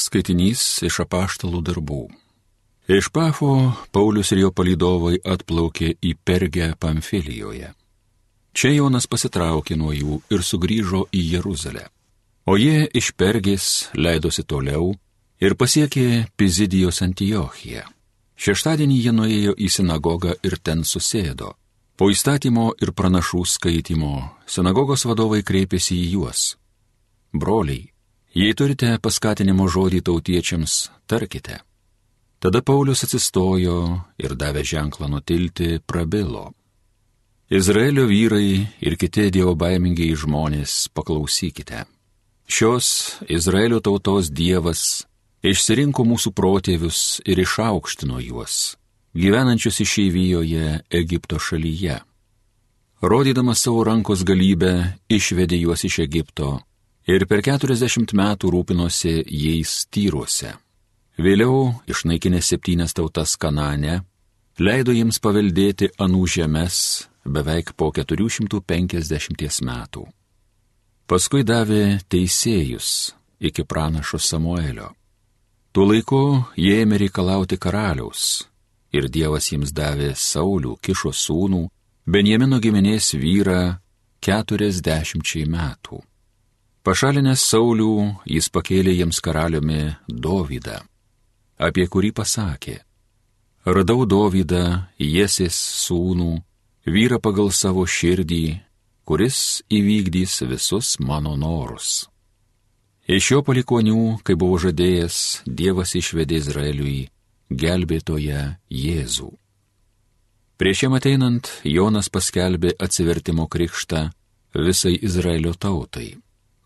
Skaitinys iš apaštalų darbų. Iš Pafo Paulius ir jo palydovai atplaukė į Pergę Pamfilijoje. Čia Jonas pasitraukė nuo jų ir sugrįžo į Jeruzalę. O jie iš Pergės leidosi toliau ir pasiekė Pizidijos Antiochiją. Šeštadienį jie nuėjo į sinagogą ir ten susėdo. Po įstatymo ir pranašų skaitimo sinagogos vadovai kreipėsi į juos. Broliai, jei turite paskatinimo žodį tautiečiams, tarkite. Tada Paulius atsistojo ir davė ženklą nutilti, prabilo. Izraelio vyrai ir kiti dievo baimingiai žmonės, paklausykite. Šios Izraelio tautos dievas išsirinko mūsų protėvius ir išaukštino juos, gyvenančius išeivijoje Egipto šalyje. Rodydamas savo rankos galybę, išvedė juos iš Egipto ir per keturiasdešimt metų rūpinosi jais tyruose. Vėliau išnaikinę septynes tautas Kanane, leido jiems paveldėti anų žemės beveik po 450 metų. Paskui davė teisėjus iki pranašo Samuelio. Tuo laiku jie ėmė reikalauti karaliaus ir Dievas jiems davė Saulių kišo sūnų, Benjamino giminės vyrą keturiasdešimčiai metų. Pašalinęs Saulių, jis pakėlė jiems karaliumi Dovydą, apie kurį pasakė, Radau Dovydą, Jesės sūnų, vyrą pagal savo širdį, kuris įvykdys visus mano norus. Iš jo palikonių, kai buvo žadėjęs, Dievas išvedė Izraeliui gelbėtoje Jėzų. Prieš jam ateinant, Jonas paskelbė atsivertimo krikštą visai Izraelio tautai.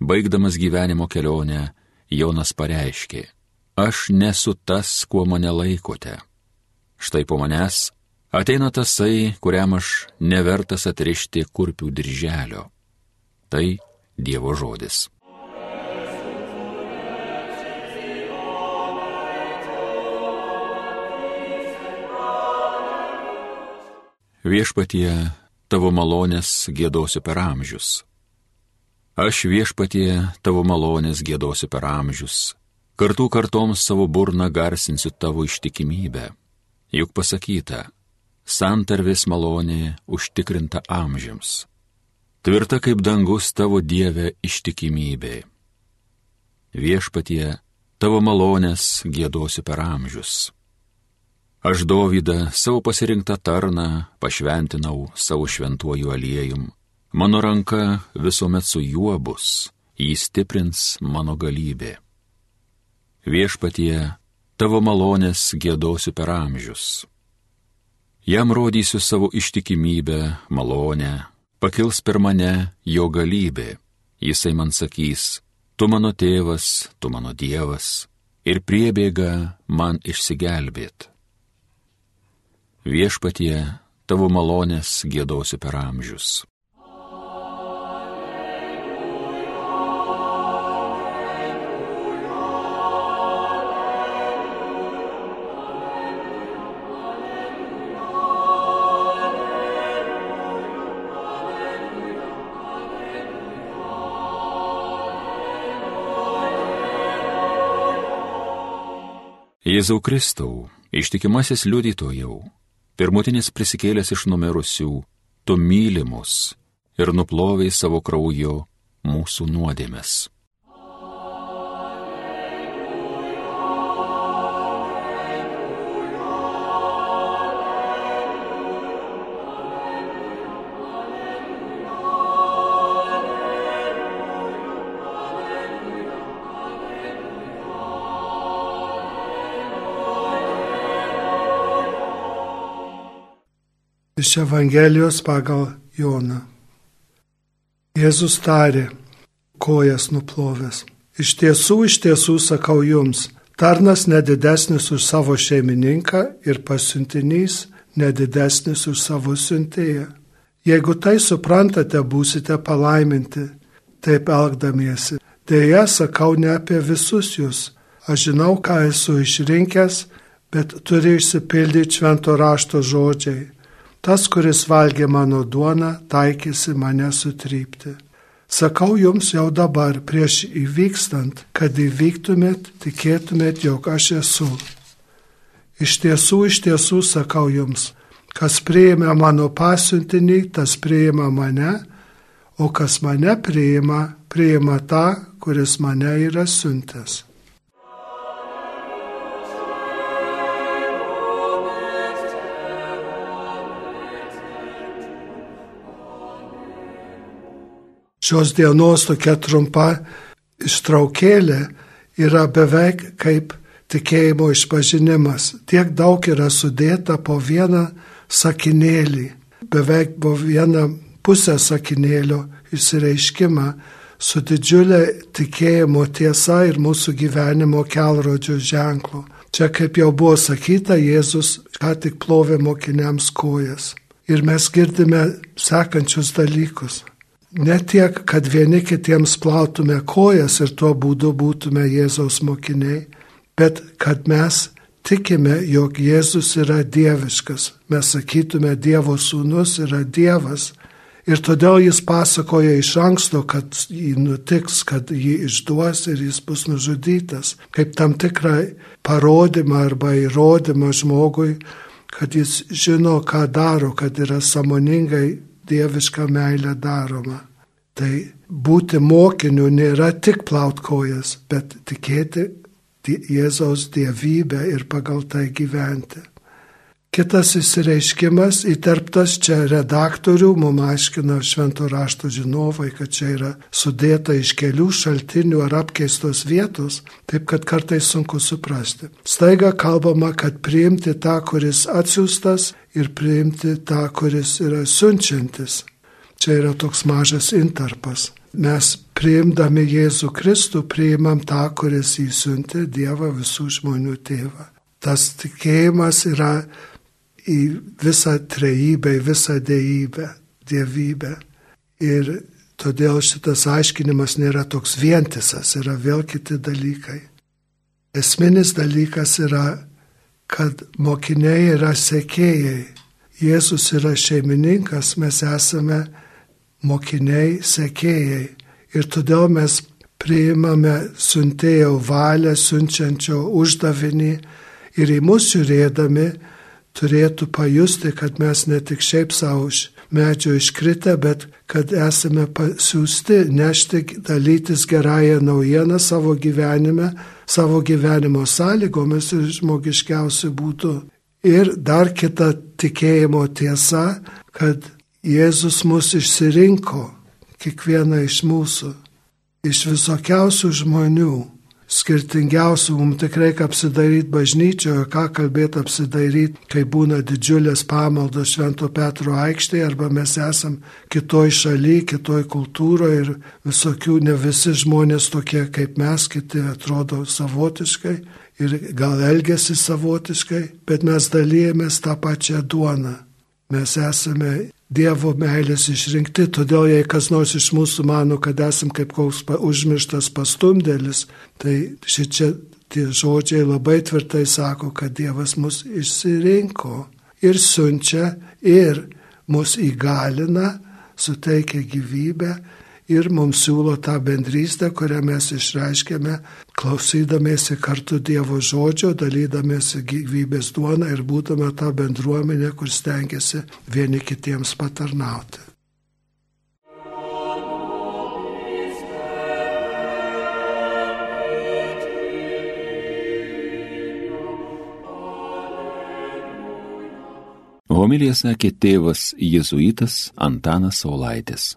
Baigdamas gyvenimo kelionę, Jonas pareiškė, aš nesu tas, kuo mane laikote. Štai po manęs Ateina tasai, kuriam aš nevertas atrišti kurpių dirželio. Tai Dievo žodis. Viešpatie, tavo malonės gėdosiu per amžius. Aš viešpatie, tavo malonės gėdosiu per amžius. Kartų kartoms savo burną garsinsiu tavo ištikimybę. Juk pasakyta, santarvės malonė užtikrinta amžiams. Tvirta kaip dangus tavo Dieve ištikimybė. Viešpatie, tavo malonės gėdosiu per amžius. Aš Dovydą, savo pasirinktą tarną, pašventinau savo šventuoju aliejum. Mano ranka visuomet su juo bus, jį stiprins mano galybė. Viešpatie, tavo malonės gėdosiu per amžius. Jam rodysiu savo ištikimybę, malonę, pakils per mane jo galybė. Jisai man sakys, tu mano tėvas, tu mano dievas ir priebėga man išsigelbėt. Viešpatie, tavo malonės gėdosiu per amžius. Jėzau Kristau, ištikimasis liudytojau, pirmutinis prisikėlęs iš numirusių, tu mylimus ir nuploviai savo krauju mūsų nuodėmes. Iš Evangelijos pagal Joną. Jėzus tarė, kojas nuplovęs. Iš tiesų, iš tiesų sakau jums, tarnas nedidesnis už savo šeimininką ir pasiuntinys nedidesnis už savo siuntėją. Jeigu tai suprantate, būsite palaiminti, taip elgdamiesi. Deja, sakau ne apie visus jūs. Aš žinau, ką esu išrinkęs, bet turi išsipildyti švento rašto žodžiai Tas, kuris valgė mano duoną, taikėsi mane sutrypti. Sakau jums jau dabar, prieš įvykstant, kad įvyktumėt, tikėtumėt, jog aš esu. Iš tiesų, iš tiesų sakau jums, kas priima mano pasiuntinį, tas priima mane, o kas mane priima, priima tą, kuris mane yra siuntęs. Šios dienos tokia trumpa ištraukėlė yra beveik kaip tikėjimo išpažinimas. Tiek daug yra sudėta po vieną sakinėlį, beveik po vieną pusę sakinėlio išsireiškimą su didžiulė tikėjimo tiesa ir mūsų gyvenimo kelrodžio ženklu. Čia, kaip jau buvo sakyta, Jėzus ką tik plovė mokiniams kojas. Ir mes girdime sekančius dalykus ne tiek, kad vieni kitiems plautume kojas ir tuo būdu būtume Jėzaus mokiniai, bet kad mes tikime, jog Jėzus yra dieviškas. Mes sakytume, Dievo sūnus yra Dievas. Ir todėl jis pasakoja iš anksto, kad jį nutiks, kad jį išduos ir jis bus nužudytas, kaip tam tikrą parodymą arba įrodymą žmogui, kad jis žino, ką daro, kad yra samoningai dieviška meilė daroma. Tai būti mokiniu nėra tik plaut kojas, bet tikėti Jėzaus dievybę ir pagal tai gyventi. Kitas įsireiškimas įterptas čia redaktorių, mums aiškina švento rašto žinovai, kad čia yra sudėta iš kelių šaltinių ar apkeistos vietos, taip kad kartais sunku suprasti. Staiga kalbama, kad priimti tą, kuris atsiųstas ir priimti tą, kuris yra siunčiantis. Čia yra toks mažas intarpas. Mes priimdami Jėzų Kristų priimam tą, kuris įsiuntė Dievą visų žmonių tėvą. Tas tikėjimas yra į visą trejybę, į visą dėjybę, dievybę. Ir todėl šitas aiškinimas nėra toks vientisas, yra vėl kiti dalykai. Esminis dalykas yra, kad mokiniai yra sekėjai. Jėzus yra šeimininkas, mes esame mokiniai sekėjai. Ir todėl mes priimame siuntėjo valią, siunčiančio uždavinį ir į mus žiūrėdami turėtų pajusti, kad mes ne tik šiaip savo iš medžio iškritę, bet kad esame pasiūsti nešti, dalytis gerąją naujieną savo gyvenime, savo gyvenimo sąlygomis ir žmogiškiausių būtų. Ir dar kita tikėjimo tiesa, kad Jėzus mus išsirinko, kiekvieną iš mūsų, iš visokiausių žmonių skirtingiausių, mums tik reikia apsidaryti bažnyčioje, ką kalbėti apsidaryti, kai būna didžiulės pamaldos Švento Petro aikštėje, arba mes esam kitoj šaly, kitoj kultūroje ir visokių, ne visi žmonės tokie kaip mes, kiti atrodo savotiškai ir gal elgesi savotiškai, bet mes dalyjamės tą pačią duoną. Mes esame Dievo meilės išrinkti, todėl jei kas nors iš mūsų mano, kad esam kaip koks užmirštas pastumdėlis, tai šičia tie žodžiai labai tvirtai sako, kad Dievas mus išsirinko ir siunčia ir mus įgalina, suteikia gyvybę ir mums siūlo tą bendrystę, kurią mes išreiškėme, klausydamėsi kartu Dievo žodžio, dalydamėsi gyvybės duoną ir būtume tą bendruomenę, kur stengiasi vieni kitiems patarnauti. Homilija sakė tėvas jėzuitas Antanas Saulaitis.